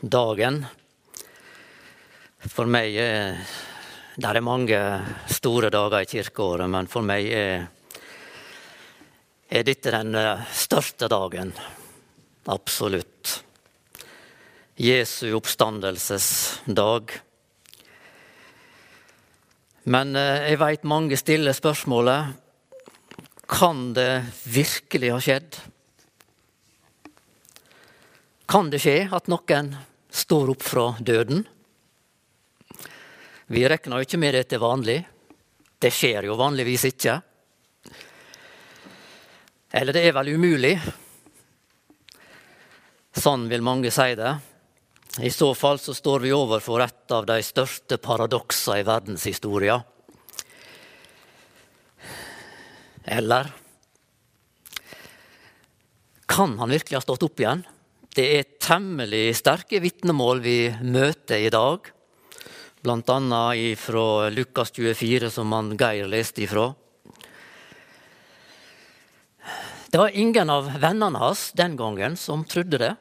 dagen. For meg er Det er mange store dager i kirkeåret, men for meg er, er dette den eh, største dagen. Absolutt. Jesu oppstandelsesdag. Men eh, jeg veit mange stiller spørsmålet kan det virkelig ha skjedd? Kan det skje at noen står opp fra døden? Vi regner ikke med det til vanlig. Det skjer jo vanligvis ikke. Eller det er vel umulig. Sånn vil mange si det. I så fall så står vi overfor et av de største paradoksene i verdenshistoria. Eller Kan han virkelig ha stått opp igjen? Det er temmelig sterke vitnemål vi møter i dag, bl.a. fra Lukas 24, som han Geir leste ifra. Det var ingen av vennene hans den gangen som trodde det.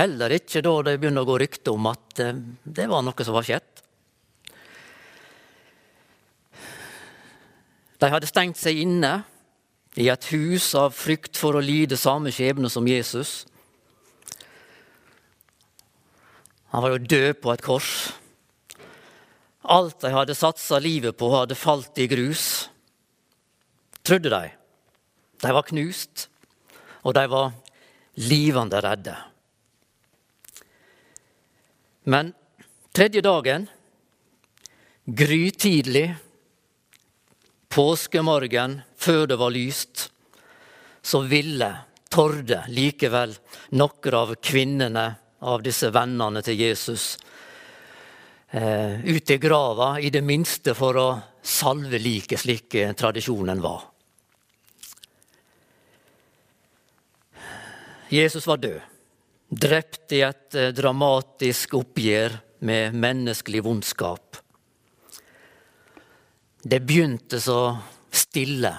Heller ikke da det begynte å gå rykte om at eh, det var noe som var skjedd. De hadde stengt seg inne i et hus av frykt for å lide samme skjebne som Jesus. Han var jo død på et kors. Alt de hadde satsa livet på, hadde falt i grus. Trodde de. De var knust, og de var livende redde. Men tredje dagen, grytidlig, påskemorgen før det var lyst, så ville, torde likevel noen av kvinnene av disse vennene til Jesus eh, ut i grava, i det minste for å salve liket, slik tradisjonen var. Jesus var død, drept i et eh, dramatisk oppgjør med menneskelig vondskap. Det begynte så stille,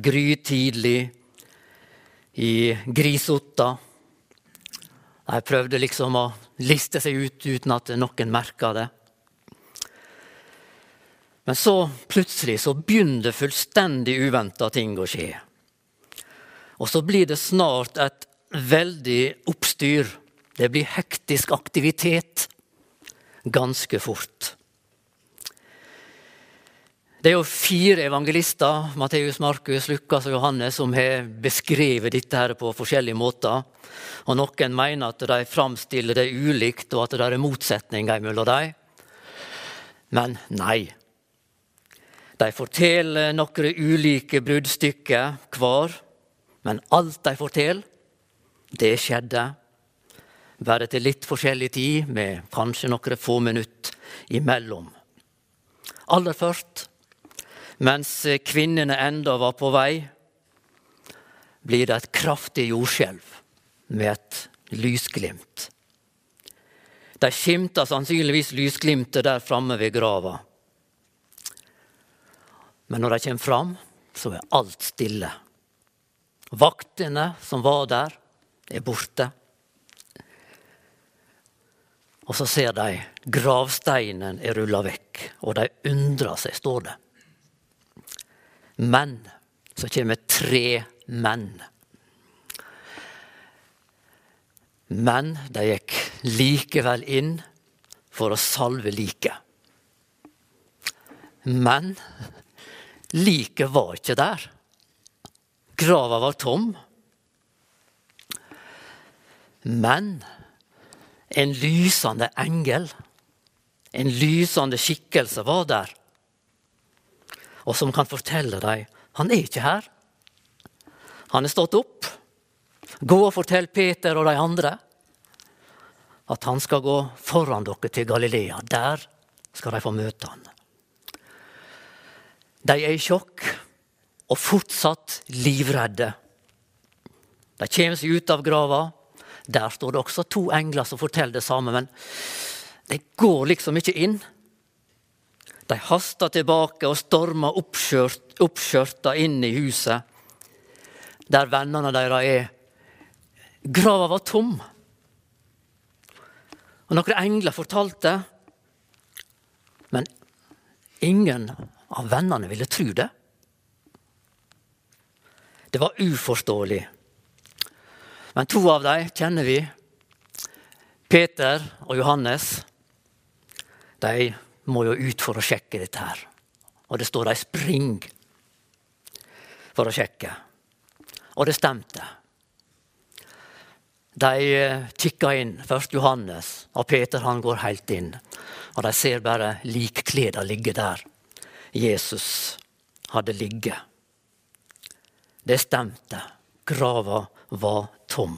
grytidlig, i Grisotta. De prøvde liksom å liste seg ut uten at noen merka det. Men så plutselig så begynner fullstendig uventa ting å skje. Og så blir det snart et veldig oppstyr. Det blir hektisk aktivitet ganske fort. Det er jo fire evangelister, Matteus, Markus, Lukas og Johannes, som har beskrevet dette her på forskjellige måter. Og Noen mener at de framstiller det ulikt, og at det er motsetninger mellom dem. Men nei. De forteller noen ulike bruddstykker hver, men alt de forteller, det skjedde. Bare til litt forskjellig tid, med kanskje noen få minutter imellom. Aller først, mens kvinnene enda var på vei, blir det et kraftig jordskjelv med et lysglimt. De skimter sannsynligvis lysglimtet der framme ved grava. Men når de kommer fram, så er alt stille. Vaktene som var der, er borte. Og så ser de gravsteinen er rulla vekk, og de undrer seg, står det. Men så kommer tre menn. Men de gikk likevel inn for å salve liket. Men liket var ikke der. Grava var tom. Men en lysende engel, en lysende skikkelse, var der. Og som kan fortelle dem han er ikke her. Han er stått opp. Gå og fortell Peter og de andre at han skal gå foran dere til Galilea. Der skal de få møte han. De er i sjokk og fortsatt livredde. De kommer seg ut av grava. Der står det også to engler som forteller det samme, men de går liksom ikke inn. De hasta tilbake og storma oppskjørt, oppskjørta inn i huset der vennene deres er. Grava var tom. Og Noen engler fortalte, men ingen av vennene ville tro det. Det var uforståelig. Men to av dem kjenner vi. Peter og Johannes. De må jo ut for å sjekke dette her. Og det står de spring for å sjekke. Og det stemte. De tikka kikka inn, først Johannes, og Peter han går helt inn. Og de ser bare likkleda ligge der Jesus hadde ligget. Det stemte. Grava var tom.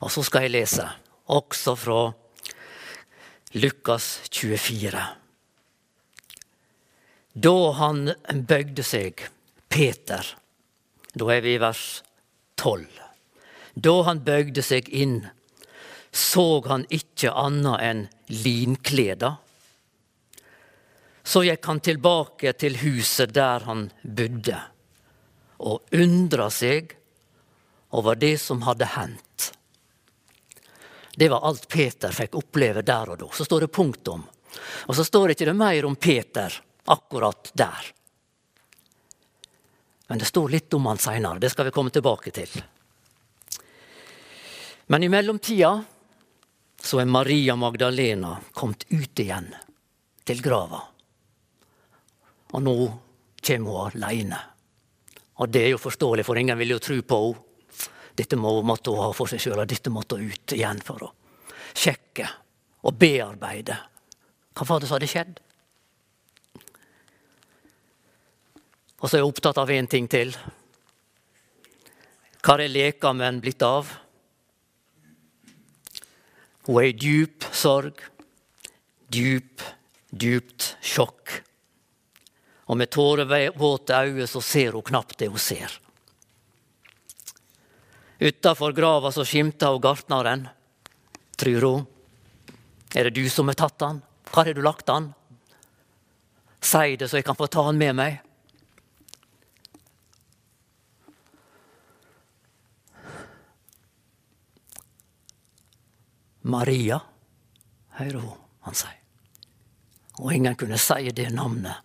Og så skal jeg lese, også fra Lukas 24. Da han bøgde seg, Peter Da er vi i vers 12. Da han bøgde seg inn, så han ikke annet enn linkleda. Så gikk han tilbake til huset der han bodde, og undra seg over det som hadde hendt. Det var alt Peter fikk oppleve der og da. Så står det punktum. Og så står det ikke det mer om Peter akkurat der. Men det står litt om han seinere. Det skal vi komme tilbake til. Men i mellomtida så er Maria Magdalena kommet ut igjen til grava. Og nå kommer hun aleine. Og det er jo forståelig, for ingen vil jo tro på henne. Dette må, måtte hun ha for seg sjøl, og dette måtte hun ut igjen for å sjekke og bearbeide. Hva var det som hadde skjedd? Og så er jeg opptatt av én ting til. Hva er lekamen blitt av? Hun er i djup sorg, djup, djupt sjokk. Og med tårevåte øyne så ser hun knapt det hun ser. Utafor grava så skimta hun gartneren. Trur hun. Er det du som har tatt han? Hvor har du lagt han? Si det, så jeg kan få ta han med meg. Maria, hører hun han si. Og ingen kunne si det navnet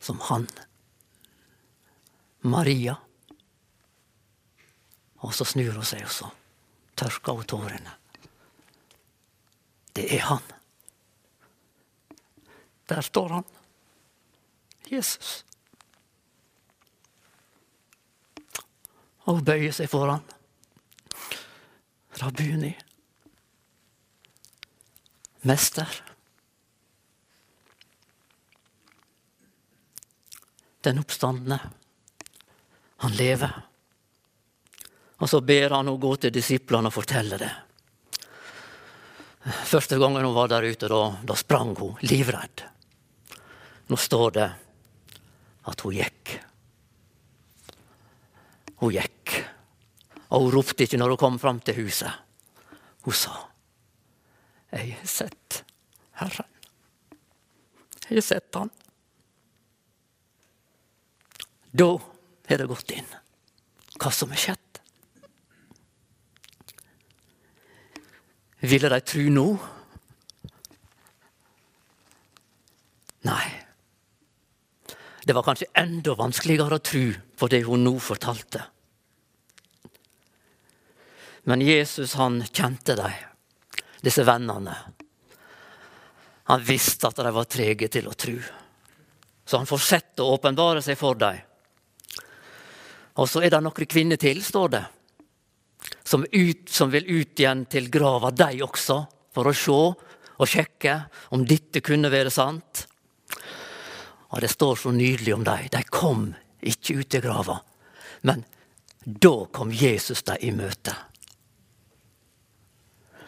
som han. Maria. Og så snur hun seg, og så tørker hun tårene. Det er han. Der står han. Jesus. Og bøyer seg foran. Rabbuni. Mester. Den oppstandende. Han lever. Og så ber han henne gå til disiplene og fortelle det. Første gangen hun var der ute, da, da sprang hun livredd. Nå står det at hun gikk. Hun gikk. Og hun ropte ikke når hun kom fram til huset. Hun sa, 'Jeg har sett Herren. Jeg har sett Han.' Da har det gått inn hva som er skjedd. Ville de tro nå? Nei. Det var kanskje enda vanskeligere å tro på det hun nå fortalte. Men Jesus han kjente dem, disse vennene. Han visste at de var trege til å tro. Så han fortsetter å åpenbare seg for dem. Og så er det noen kvinner til, står det som, ut, som vil ut igjen til grava, de også, for å se og sjekke om dette kunne være sant. Og Det står så nydelig om dem. De kom ikke ut til grava, men da kom Jesus dem i møte.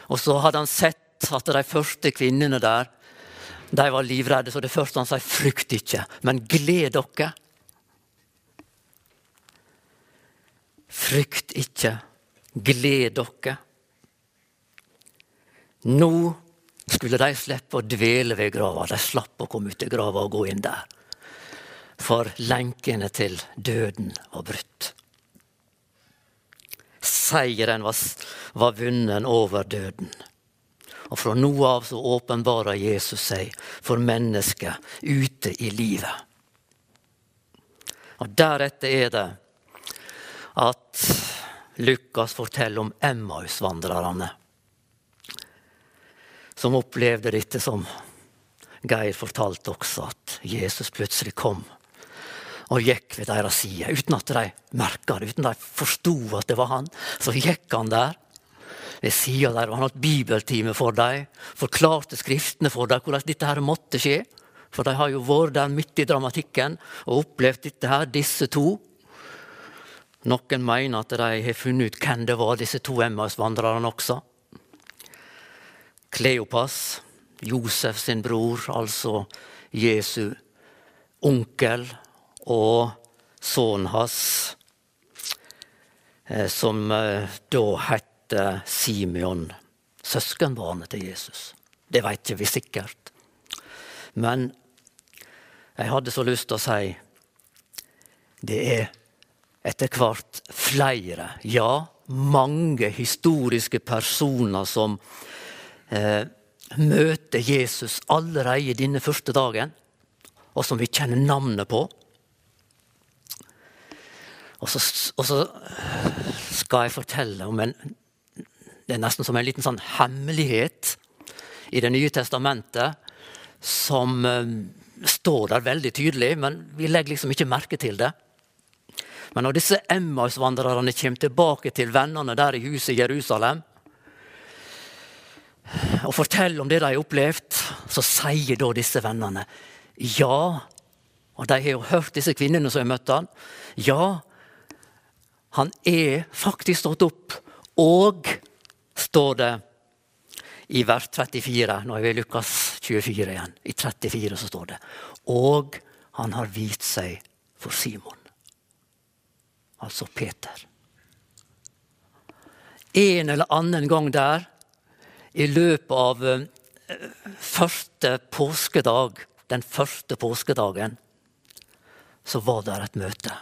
Og så hadde han sett at de første kvinnene der de var livredde, så det første han sa, frykt ikke, men gled dere. Frykt ikke, gled dere. Nå skulle de slippe å dvele ved grava. De slapp å komme ut i grava og gå inn der. For lenkene til døden var brutt. Seieren var, var vunnen over døden. Og fra nå av så åpenbarer Jesus seg for mennesket ute i livet. Og deretter er det at Lukas forteller om Emmausvandrerne. Som opplevde dette som Geir fortalte også, at Jesus plutselig kom og gikk ved deres side. Uten at de merka det, uten at de forsto at det var han. Så gikk han der ved sida der, og han hadde bibeltime for dem. Forklarte skriftene for dem hvordan dette her måtte skje. For de har jo vært der midt i dramatikken og opplevd dette her, disse to. Noen mener at de har funnet ut hvem det var, disse to Emmaus-vandrerne også. Kleopas, Josef sin bror, altså Jesu onkel, og sønnen hans, eh, som eh, da het Simeon, søskenbarnet til Jesus. Det vet ikke vi sikkert. Men jeg hadde så lyst til å si det er etter hvert flere, ja, mange historiske personer som eh, møter Jesus allerede denne første dagen, og som vi kjenner navnet på. Og så, og så, skal jeg fortelle om en Det er nesten som en liten sånn hemmelighet i Det nye testamentet som eh, står der veldig tydelig, men vi legger liksom ikke merke til det. Men når disse Emmaus-vandrerne kommer tilbake til vennene der i huset i Jerusalem og forteller om det de har opplevd, så sier da disse vennene ja. Og de har jo hørt disse kvinnene som har møtt han. Ja, han er faktisk stått opp, og står det i vers 34. Nå er vi i Lukas 24 igjen. I 34 så står det Og han har vist seg for Simon. Altså Peter. En eller annen gang der, i løpet av eh, første påskedag, den første påskedagen, så var det et møte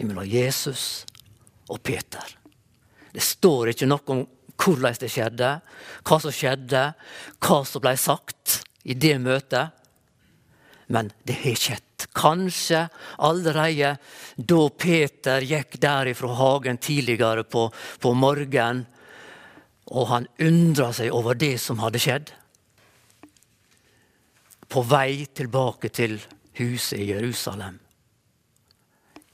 mellom Jesus og Peter. Det står ikke noe om hvordan det skjedde, hva som skjedde, hva som ble sagt i det møtet. Men det har skjedd. Kanskje allerede da Peter gikk der fra hagen tidligere på, på morgenen, og han undra seg over det som hadde skjedd. På vei tilbake til huset i Jerusalem.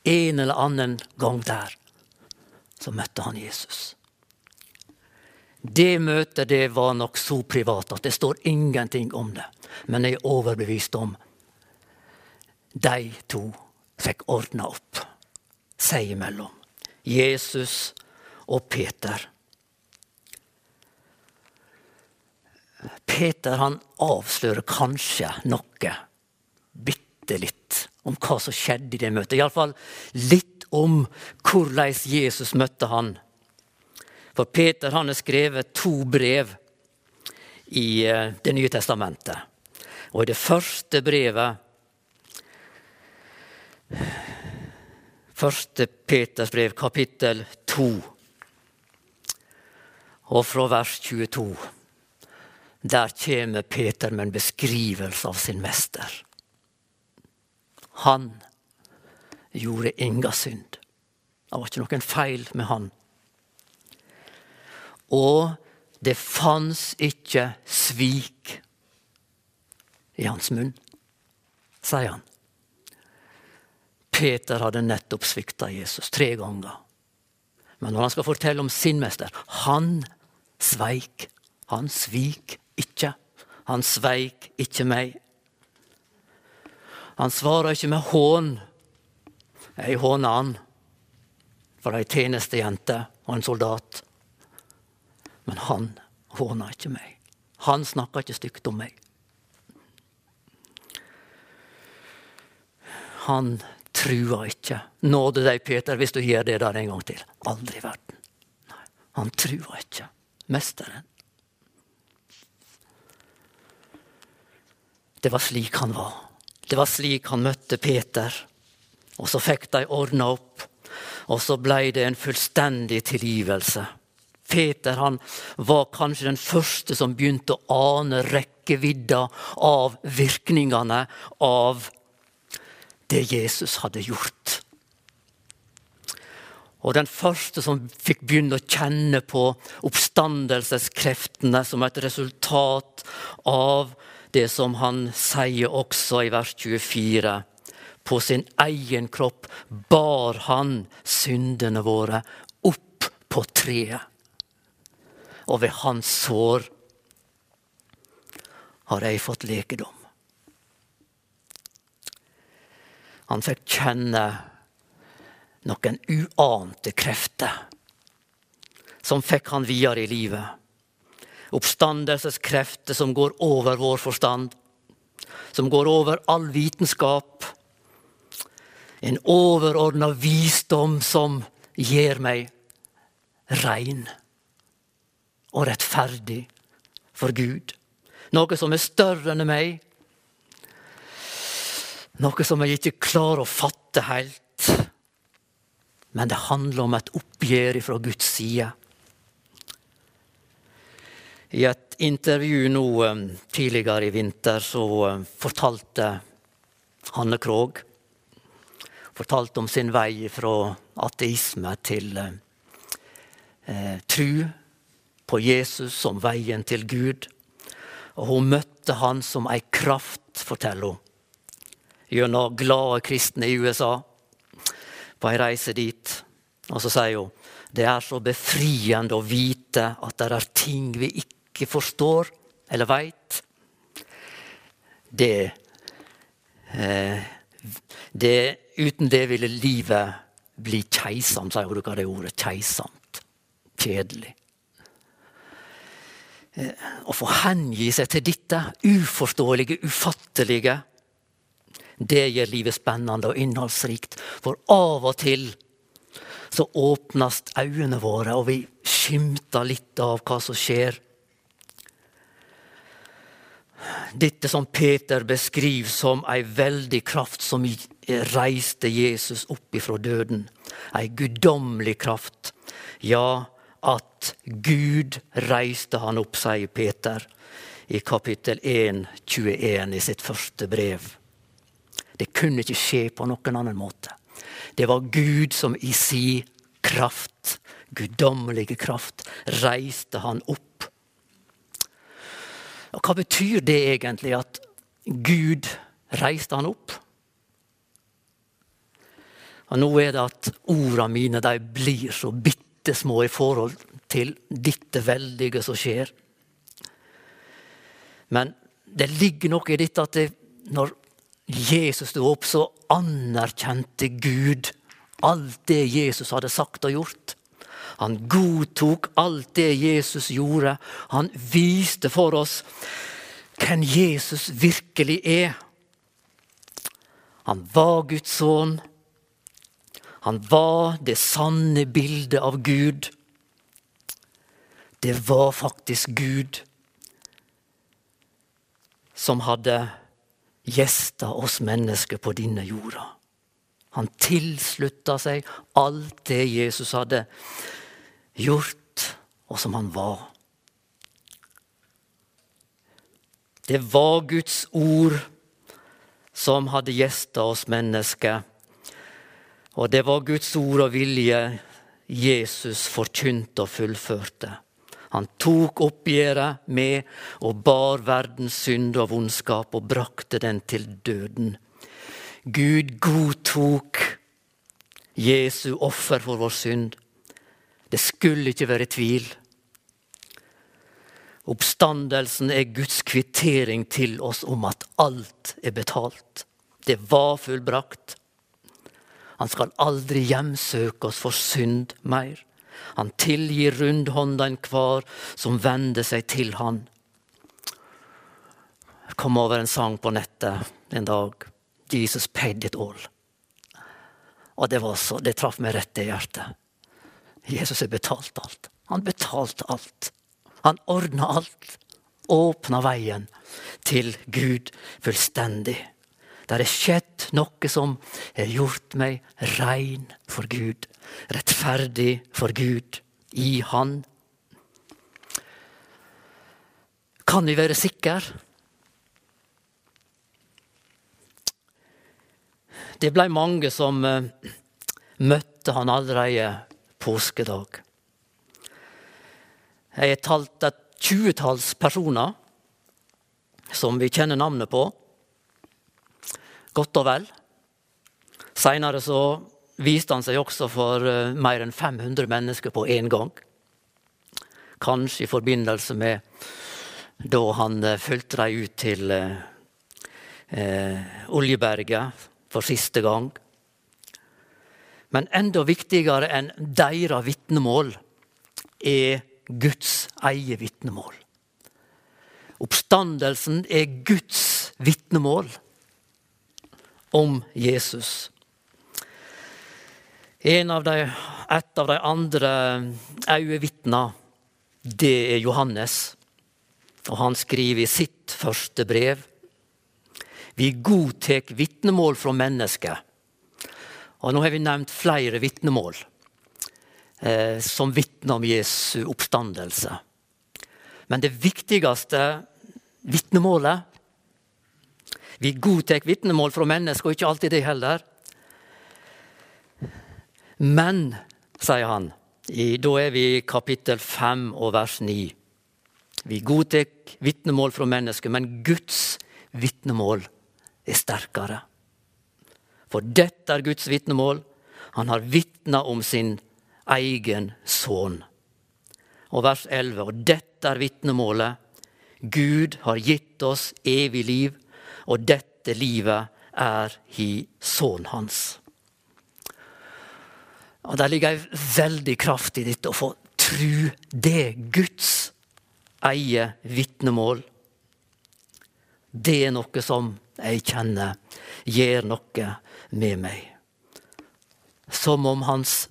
En eller annen gang der så møtte han Jesus. Det møtet det var nok så privat at det står ingenting om det. Men jeg er overbevist om de to fikk ordna opp seg imellom. Jesus og Peter. Peter han avslører kanskje noe, bitte litt, om hva som skjedde i det møtet. Iallfall litt om hvordan Jesus møtte han. For Peter han har skrevet to brev i eh, Det nye testamentet. Og i det første brevet Første Peters brev, kapittel 2, og fra vers 22. Der kommer Peter med en beskrivelse av sin mester. Han gjorde inga synd. Det var ikke noen feil med han. Og det fanns ikke svik i hans munn, sier han. Peter hadde nettopp svikta Jesus tre ganger. Men når han skal fortelle om sin mester Han sveik. Han svik ikke. Han sveik ikke meg. Han svarer ikke med hån jeg håna han for ei tjenestejente og en soldat. Men han håna ikke meg. Han snakker ikke stygt om meg. Han truer ikke. Nåde deg, Peter, hvis du gjør det der en gang til. Aldri i verden. Nei, han trua ikke. Mesteren. Det var slik han var. Det var slik han møtte Peter. Og så fikk de ordna opp, og så blei det en fullstendig tilgivelse. Peter han var kanskje den første som begynte å ane rekkevidda av virkningene av det Jesus hadde gjort. Og den første som fikk begynne å kjenne på oppstandelseskreftene som et resultat av det som han sier også i vers 24. På sin egen kropp bar han syndene våre opp på treet. Og ved hans sår har jeg fått lekedom. Han fikk kjenne noen uante krefter som fikk han videre i livet. Oppstandelseskrefter som går over vår forstand, som går over all vitenskap. En overordna visdom som gjør meg rein og rettferdig for Gud. Noe som er større enn meg, noe som jeg ikke klarer å fatte helt. Men det handler om et oppgjør fra Guds side. I et intervju nå um, tidligere i vinter så um, fortalte Hanne Krogh fortalte om sin vei fra ateisme til um, eh, tru på Jesus som veien til Gud. Og hun møtte han som ei kraft, forteller hun gjennom glade kristne i USA på ei reise dit. Og så sier hun det er så befriende å vite at det er ting vi ikke forstår eller veit. Det, eh, det Uten det ville livet bli keisamt, sier hun bruker det ordet. Keisamt. Kjedelig. Eh, å få hengi seg til dette uforståelige, ufattelige det gjør livet spennende og innholdsrikt. For av og til så åpnes øynene våre, og vi skimter litt av hva som skjer. Dette som Peter beskriver som ei veldig kraft som reiste Jesus opp ifra døden. Ei guddommelig kraft. Ja, at Gud reiste han opp, sier Peter i kapittel 1, 21 i sitt første brev. Det kunne ikke skje på noen annen måte. Det var Gud som i si kraft, guddommelige kraft, reiste han opp. Og Hva betyr det egentlig, at Gud reiste han opp? Og Nå er det at ordene mine de blir så bitte små i forhold til dette veldige som skjer. Men det ligger noe i dette at det, når Jesus sto opp, så anerkjente Gud alt det Jesus hadde sagt og gjort. Han godtok alt det Jesus gjorde. Han viste for oss hvem Jesus virkelig er. Han var Guds sønn. Han var det sanne bildet av Gud. Det var faktisk Gud som hadde gjesta oss mennesker på denne jorda. Han tilslutta seg alt det Jesus hadde gjort, og som han var. Det var Guds ord som hadde gjesta oss mennesker. Og det var Guds ord og vilje Jesus forkynte og fullførte. Han tok oppgjøret med og bar verdens synd og vondskap og brakte den til døden. Gud godtok Jesu offer for vår synd. Det skulle ikke være tvil. Oppstandelsen er Guds kvittering til oss om at alt er betalt. Det var fullbrakt. Han skal aldri hjemsøke oss for synd mer. Han tilgir rundhånda enhver som vender seg til han. Jeg kom over en sang på nettet en dag. 'Jesus paid it all'. Og det, var så, det traff meg rett i hjertet. Jesus har betalt alt. Han betalte alt. Han ordna alt. Åpna veien til Gud fullstendig. Det er skjedd noe som har gjort meg rein for Gud, rettferdig for Gud, i Han. Kan vi være sikre? Det ble mange som eh, møtte han allerede påskedag. Jeg har talt et tjuetalls personer som vi kjenner navnet på. Godt og vel. Seinere så viste han seg også for eh, mer enn 500 mennesker på én gang. Kanskje i forbindelse med da han eh, fulgte dem ut til eh, eh, Oljeberget for siste gang. Men enda viktigere enn deres vitnemål er Guds eget vitnemål. Oppstandelsen er Guds vitnemål om Jesus. Av de, et av de andre øyevitna, det er Johannes. Og han skriver i sitt første brev vi godtar vitnemål fra mennesker. Og nå har vi nevnt flere vitnemål eh, som vitner om Jesu oppstandelse. Men det viktigste vitnemålet Vi godtar vitnemål fra mennesker, og ikke alltid det heller. Men, sier han, i, da er vi i kapittel 5 og vers 9. Vi godtar vitnemål fra mennesker, men Guds vitnemål er sterkere. For dette er Guds vitnemål. Han har vitna om sin egen sønn. Og vers 11. Og dette er vitnemålet. Gud har gitt oss evig liv, og dette livet er i sønnen hans. Og Der ligger ei veldig kraft i dette, å få tru det Guds eie vitnemål. Det er noe som jeg kjenner, gjør noe med meg. Som om hans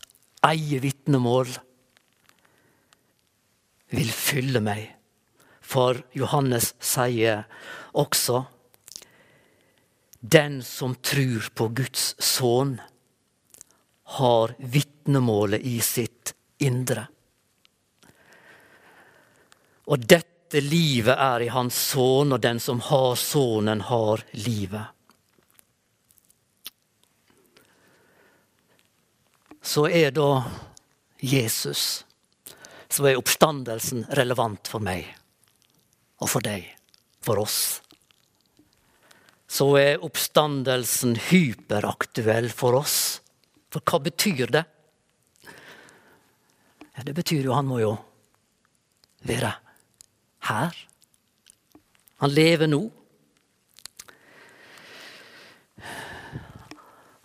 eie vitnemål vil fylle meg. For Johannes sier også den som tror på Guds sønn, har vitnemålet i sitt indre. Og dette livet er i Hans sønn, og den som har Sønnen, har livet. Så er da Jesus, så er oppstandelsen relevant for meg og for deg, for oss. Så er oppstandelsen hyperaktuell for oss. For hva betyr det? Ja, det betyr jo han må jo være her. Han lever nå.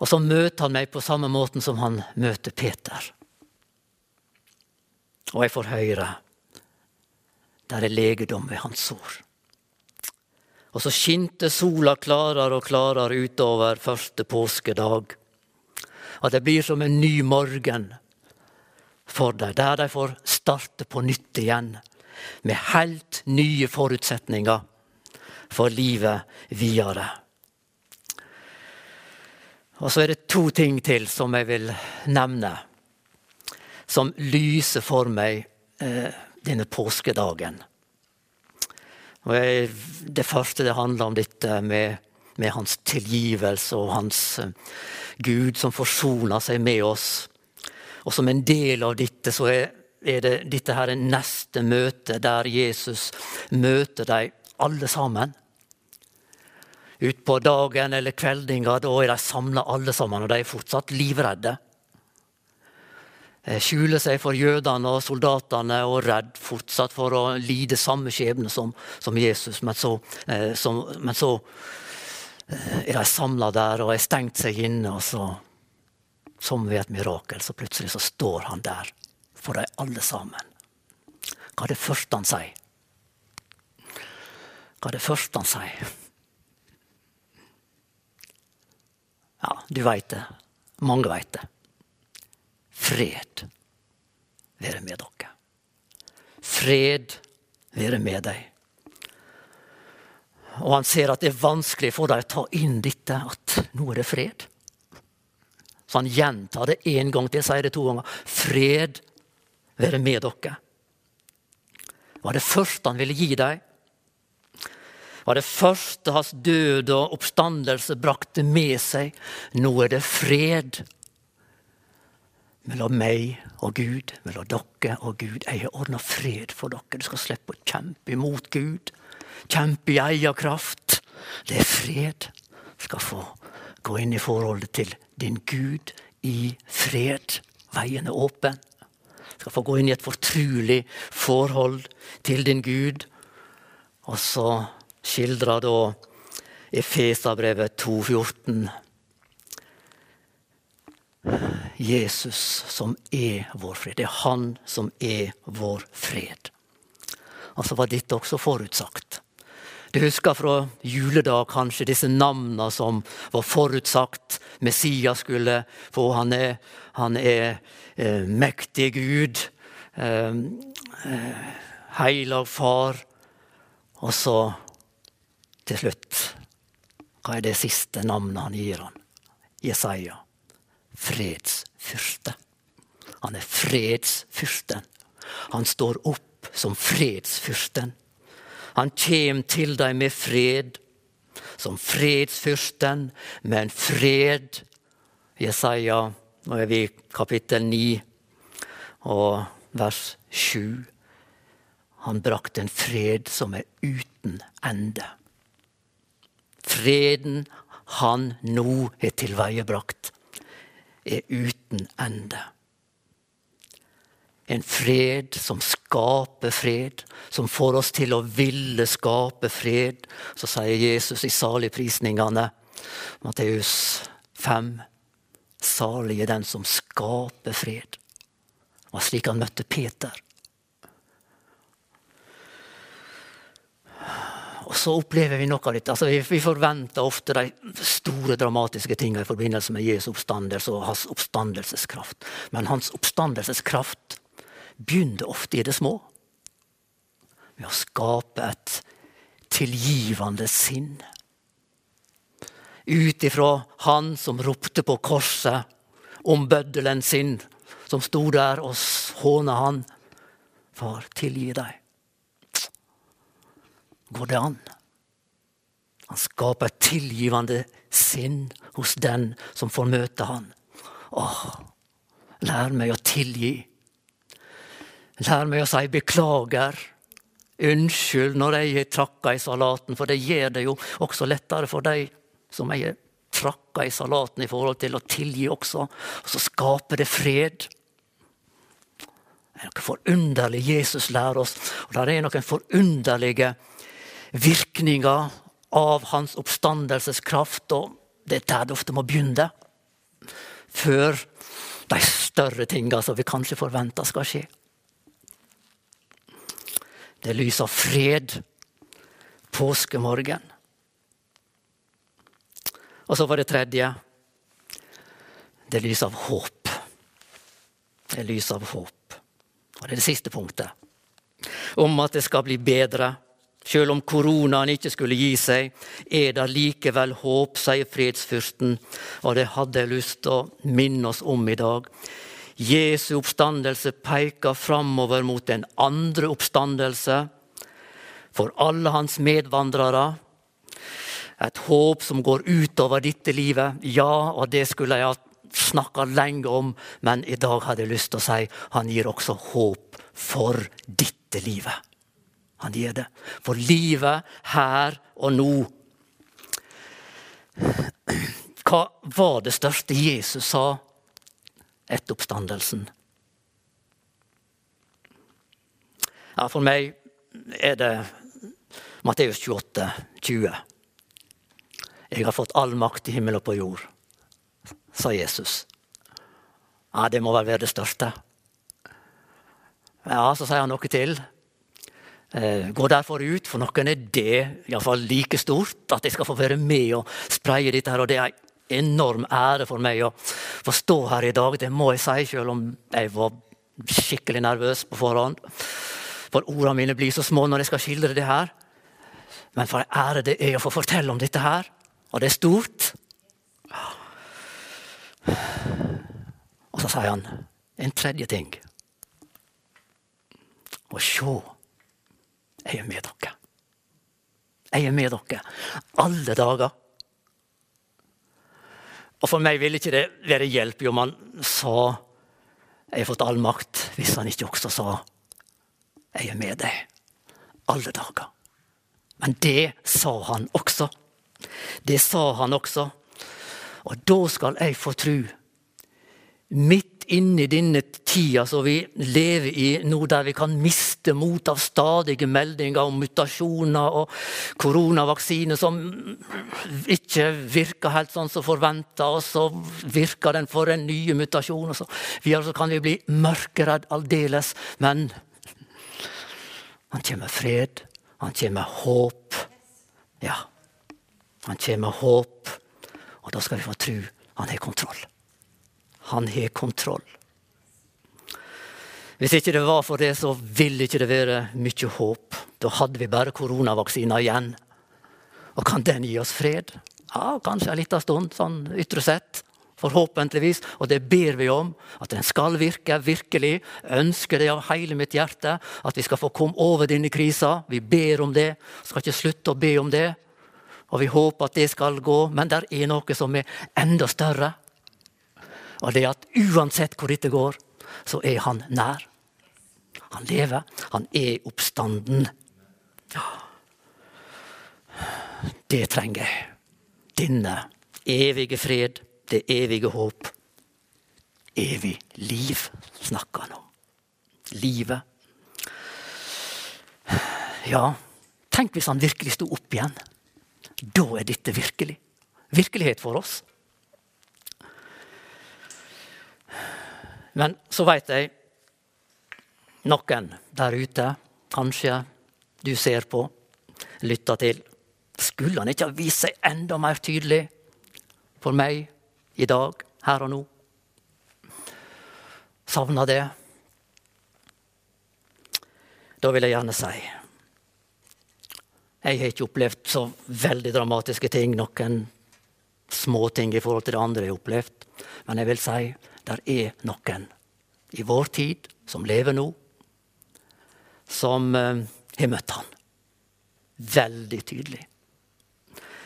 Og så møter han meg på samme måten som han møter Peter. Og jeg får høre der er legedom ved hans sår. Og så skinte sola klarere og klarere utover første påskedag. At det blir som en ny morgen for dem, der de får starte på nytt igjen med helt nye forutsetninger for livet videre. Og så er det to ting til som jeg vil nevne, som lyser for meg eh, denne påskedagen. Og jeg, det første det handler om dette med, med hans tilgivelse og hans eh, Gud som forsoner seg med oss. Og som en del av dette så er det dette her neste møte der Jesus møter dem alle sammen. Utpå dagen eller kveldinga, da er de samla alle sammen, og de er fortsatt livredde. Skjuler seg for jødene og soldatene og redd fortsatt for å lide samme skjebne som, som Jesus. Men så, eh, som, men så eh, er de samla der og har stengt seg inne, og så, som ved et mirakel, så plutselig så står han der for de alle sammen. Hva er det første han sier? hva er det første han sier? Ja, du veit det. Mange veit det. Fred være med dere. Fred være med deg. Og han ser at det er vanskelig for dem å ta inn dette, at nå er det fred. Så han gjentar det én gang til, sier det to ganger. Fred være med dere. Var det første han ville gi dem. Var det første hans død og oppstandelse brakte med seg. Nå er det fred mellom meg og Gud, mellom dere og Gud. Jeg har ordna fred for dere. Du skal slippe å kjempe imot Gud. Kjempe i egen kraft. Det er fred. Du skal få gå inn i forholdet til din Gud i fred. Veien er åpen. Du skal få gå inn i et fortrulig forhold til din Gud. Og så skildrer da Efesabrevet 2,14 Jesus som er vår fred. Det er han som er vår fred. Altså var dette også forutsagt. Du husker fra juledag kanskje disse navnene som var forutsagt. Messias skulle få. Han er, han er eh, mektig Gud. Eh, eh, heilag Far. Og så til slutt Hva er det siste navnet han gir han? Jesaja. Fredsfyrste. Han er fredsfyrsten. Han står opp som fredsfyrsten. Han kjem til deg med fred, som fredsfyrsten, med en fred. Jesaja, nå er vi i kapittel 9 og vers 7. Han brakte en fred som er uten ende. Freden han nå har tilveiebrakt, er uten ende. En fred som skaper fred, som får oss til å ville skape fred. Så sier Jesus i saligprisningene, Matteus 5, salig er den som skaper fred. Det var slik han møtte Peter. Og så opplever vi noe av dette. Altså, vi, vi, forventer ofte de store, dramatiske tingene i forbindelse med Jesu oppstandelse og hans oppstandelseskraft. Men hans oppstandelseskraft begynner ofte i det små. Med å skape et tilgivende sinn. Ut ifra han som ropte på korset om bøddelen sin, som sto der og håna han. Far, tilgi deg. Går det an? Han skaper et tilgivende sinn hos den som får møte han. Åh, lær meg å tilgi Lær meg å si beklager. Unnskyld når jeg har trakka i salaten, for det gjør det jo også lettere for deg som jeg har trakka i salaten, i forhold til å tilgi også. Og så skaper det fred. Det er noe forunderlig Jesus lærer oss, og det er noen forunderlige virkninger av hans oppstandelseskraft. og Det er der det ofte må begynne. Før de større tingene som vi kanskje forventer skal skje. Det er lys av fred påskemorgen. Og så var det tredje. Det er lys av håp. Det er lys av håp. Og det er det siste punktet. Om at det skal bli bedre. Selv om koronaen ikke skulle gi seg, er det likevel håp, sier fredsfyrsten. Og det hadde jeg lyst til å minne oss om i dag. Jesu oppstandelse peker framover mot en andre oppstandelse for alle hans medvandrere. Et håp som går utover dette livet. Ja, og det skulle jeg ha snakka lenge om, men i dag hadde jeg lyst til å si han gir også håp for dette livet. Han gir det. For livet her og nå. Hva var det største Jesus sa etter oppstandelsen. Ja, for meg er det Matteus 28, 20. Jeg har fått all makt i himmel og på jord, sa Jesus. Ja, det må vel være det største. Ja, så sier han noe til. Eh, går derfor ut. For noen er det iallfall like stort at jeg skal få være med og spreie dette. her, og Det er en enorm ære for meg å få stå her i dag. Det må jeg si, selv om jeg var skikkelig nervøs på forhånd. For ordene mine blir så små når jeg skal skildre det her. Men for en ære det er å få fortelle om dette her. Og det er stort. Og så sier han en tredje ting. Å se jeg er med dere. Jeg er med dere alle dager. Og for meg ville ikke det være hjelp om han sa jeg har fått all makt, hvis han ikke også sa jeg er med deg alle dager. Men det sa han også. Det sa han også. Og da skal jeg få tru. Midt inn i denne tida som vi lever i nå, der vi kan miste mot av stadige meldinger om mutasjoner og koronavaksine som ikke virker helt sånn som forventa, og så virker den for en ny mutasjon. og så videre, så kan vi bli mørkeredd aldeles. Men han kommer fred, han kommer håp. Ja, han kommer håp, og da skal vi få tro han har kontroll. Han har kontroll. Hvis ikke det var for det, så ville ikke det være mye håp. Da hadde vi bare koronavaksina igjen. Og kan den gi oss fred? Ja, kanskje en liten stund, sånn ytre sett. Forhåpentligvis. Og det ber vi om. At den skal virke virkelig. Ønsker det av hele mitt hjerte. At vi skal få komme over denne krisa. Vi ber om det. Skal ikke slutte å be om det. Og vi håper at det skal gå. Men det er noe som er enda større. Og det er at uansett hvor dette går, så er han nær. Han lever. Han er oppstanden. Det trenger jeg. Denne evige fred, det evige håp. Evig liv snakker han om. Livet. Ja, tenk hvis han virkelig sto opp igjen. Da er dette virkelig. Virkelighet for oss. Men så veit jeg noen der ute, kanskje du ser på, lytter til. Skulle han ikke ha vist seg enda mer tydelig for meg i dag, her og nå? Savner det. Da vil jeg gjerne si Jeg har ikke opplevd så veldig dramatiske ting, noen småting i forhold til det andre jeg har opplevd. Men jeg vil si der er noen i vår tid, som lever nå, som eh, har møtt han. Veldig tydelig.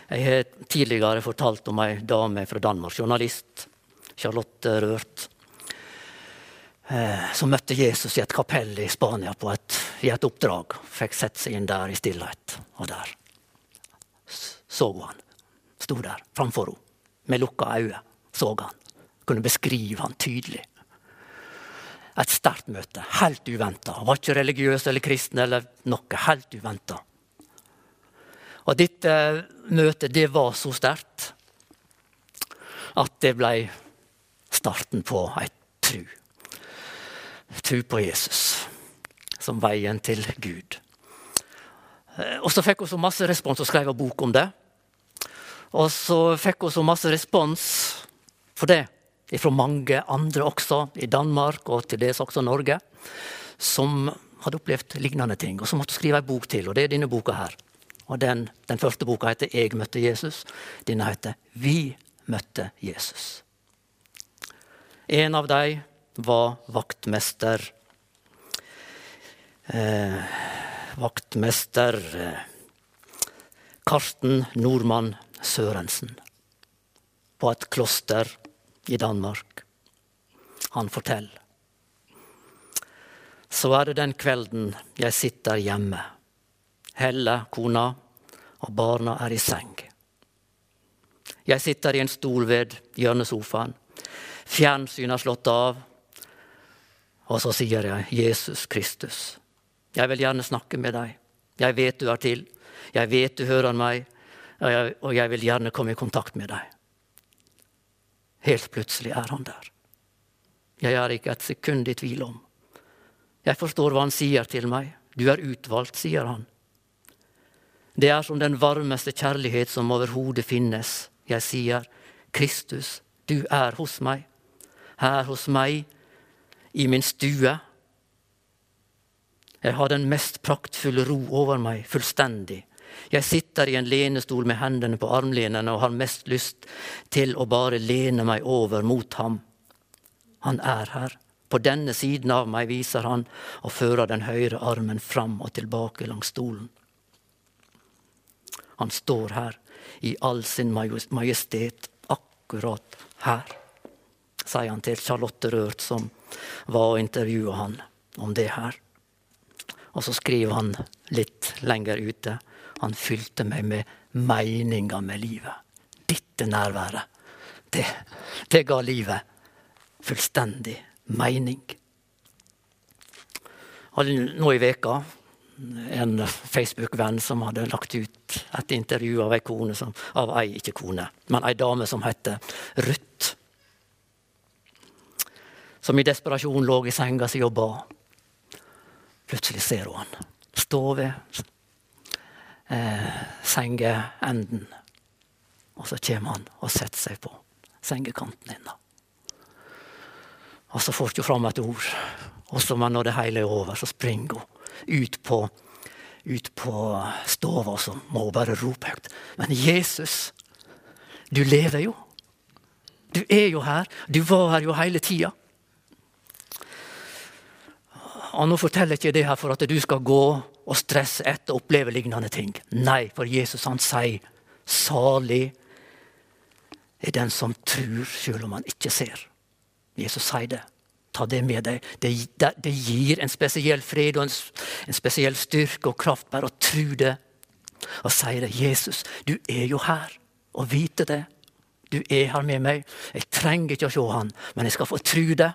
Jeg har tidligere fortalt om ei dame fra Danmark, journalist, Charlotte Rørt, eh, som møtte Jesus i et kapell i Spania et, i et oppdrag. Fikk sett seg inn der i stillhet. Og der så hun han. Sto der framfor henne med lukka øyne. Så han kunne beskrive han tydelig. Et sterkt møte, helt uventa. Var ikke religiøs eller kristen eller noe. Helt uventa. Og dette møtet, det var så sterkt at det ble starten på ei tru. Tru på Jesus som veien til Gud. Og så fikk hun så masse respons og skrev en bok om det. Og så fikk hun så masse respons for det fra mange andre også, i Danmark og til dels også Norge, som hadde opplevd lignende ting, og som måtte skrive en bok til. og Det er denne boka her. Og den, den første boka heter 'Jeg møtte Jesus'. Denne heter 'Vi møtte Jesus'. En av dem var vaktmester eh, Vaktmester eh, Karsten Nordmann Sørensen på et kloster i Danmark. Han forteller. Så er det den kvelden jeg sitter hjemme. Helle, kona, og barna er i seng. Jeg sitter i en stol ved hjørnesofaen. Fjernsynet er slått av. Og så sier jeg, 'Jesus Kristus, jeg vil gjerne snakke med deg.' 'Jeg vet du er til. Jeg vet du hører meg, og jeg vil gjerne komme i kontakt med deg.' Helt plutselig er han der. Jeg er ikke et sekund i tvil om. Jeg forstår hva han sier til meg. Du er utvalgt, sier han. Det er som den varmeste kjærlighet som overhodet finnes. Jeg sier, Kristus, du er hos meg. Her hos meg, i min stue. Jeg har den mest praktfulle ro over meg, fullstendig. Jeg sitter i en lenestol med hendene på armlenene og har mest lyst til å bare lene meg over mot ham. Han er her. På denne siden av meg viser han og fører den høyre armen fram og tilbake langs stolen. Han står her i all sin majestet, akkurat her, sier han til Charlotte Rørt, som var og intervjua han om det her. Og så skriver han litt lenger ute han fylte meg med meninga med livet. Dette nærværet, det, det ga livet fullstendig mening. Hadde Nå i veka en Facebook-venn som hadde lagt ut et intervju av ei kone som, av ei, ikke kone, men ei dame som heter Ruth. Som i desperasjon lå i senga si og ba. Plutselig ser hun han stå ved eh, sengeenden. Og så kommer han og setter seg på sengekanten hennes. Og så får hun ikke fram et ord. Og så når det hele er over, så springer hun ut på, ut på stova, og så må hun bare rope høyt. Men Jesus, du lever jo. Du er jo her. Du var her jo hele tida. Og nå forteller jeg ikke det her for at du skal gå og stresse etter å oppleve lignende ting. Nei, for Jesus han sier salig er den som tror, selv om han ikke ser. Jesus sier det. Ta det med deg. Det, det, det gir en spesiell fred og en, en, spesiell styrke og kraft bare å tro det. Og si det. Jesus, du er jo her. Og vite det. Du er her med meg. Jeg trenger ikke å se han, men jeg skal få tro det.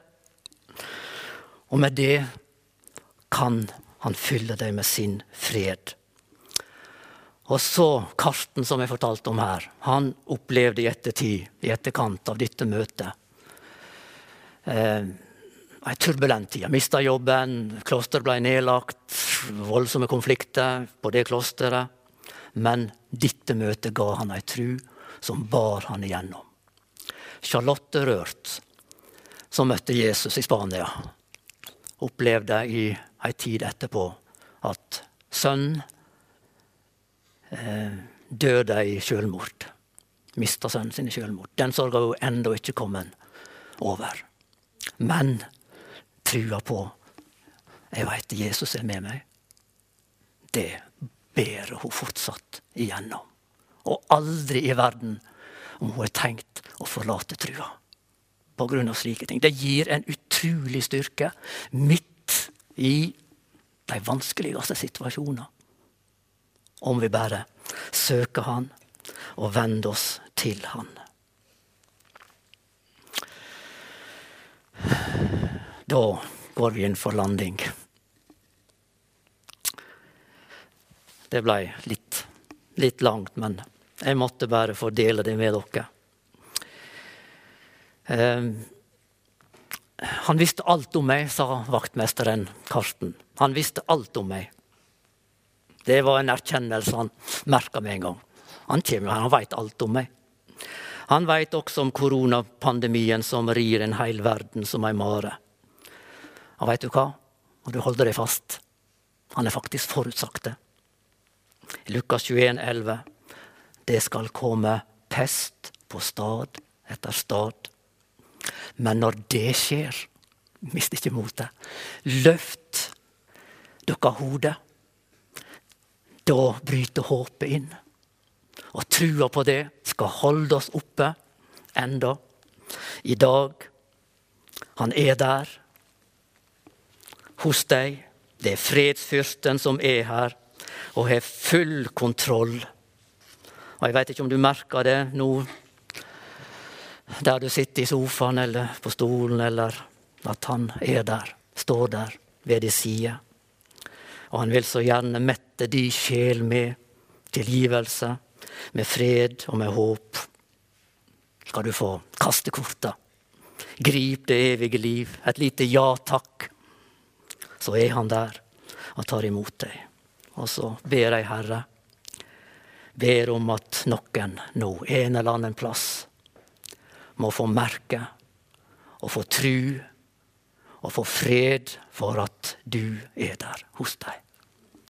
Og med det kan han fyller deg med sin fred. Og så Karsten, som jeg fortalte om her. Han opplevde i ettertid, i etterkant av dette møtet, eh, ei turbulent tid. Mista jobben, klosteret ble nedlagt, voldsomme konflikter på det klosteret. Men dette møtet ga han ei tru som bar han igjennom. Charlotte Rørt, som møtte Jesus i Spania, opplevde i ei tid etterpå at sønnen eh, døde i selvmord. Mista sønnen sin i selvmord. Den sorga var ennå ikke kommet over. Men trua på jeg veit Jesus er med meg, det bærer hun fortsatt igjennom. Og aldri i verden om hun har tenkt å forlate trua på grunn av slike ting. Det gir en utrolig styrke midt i de vanskeligste situasjoner. Om vi bare søker Han og vender oss til Han. Da går vi inn for landing. Det ble litt, litt langt, men jeg måtte bare få dele det med dere. Eh, han visste alt om meg, sa vaktmesteren Karsten. Han visste alt om meg. Det var en erkjennelse han merka med en gang. Han kommer, han veit alt om meg. Han veit også om koronapandemien som rir en hel verden som ei mare. Og veit du hva? Og du holder deg fast. Han er faktisk forutsagt det. Lukas 21, 11. Det skal komme pest på stad etter stad. Men når det skjer, mist ikke motet. Løft dere hodet. Da bryter håpet inn. Og trua på det skal holde oss oppe enda. I dag. Han er der hos deg. Det er fredsfyrsten som er her og har full kontroll. Og Jeg vet ikke om du merker det nå der du sitter i sofaen eller på stolen, eller at han er der, står der ved din side. Og han vil så gjerne mette din sjel med tilgivelse, med fred og med håp. Skal du få kaste korta. Grip det evige liv. Et lite ja takk så er han der. og tar imot deg. Og så ber jeg, Herre, ber om at noen nå, en eller annen plass, må få merke og få tru og få fred for at du er der hos dem.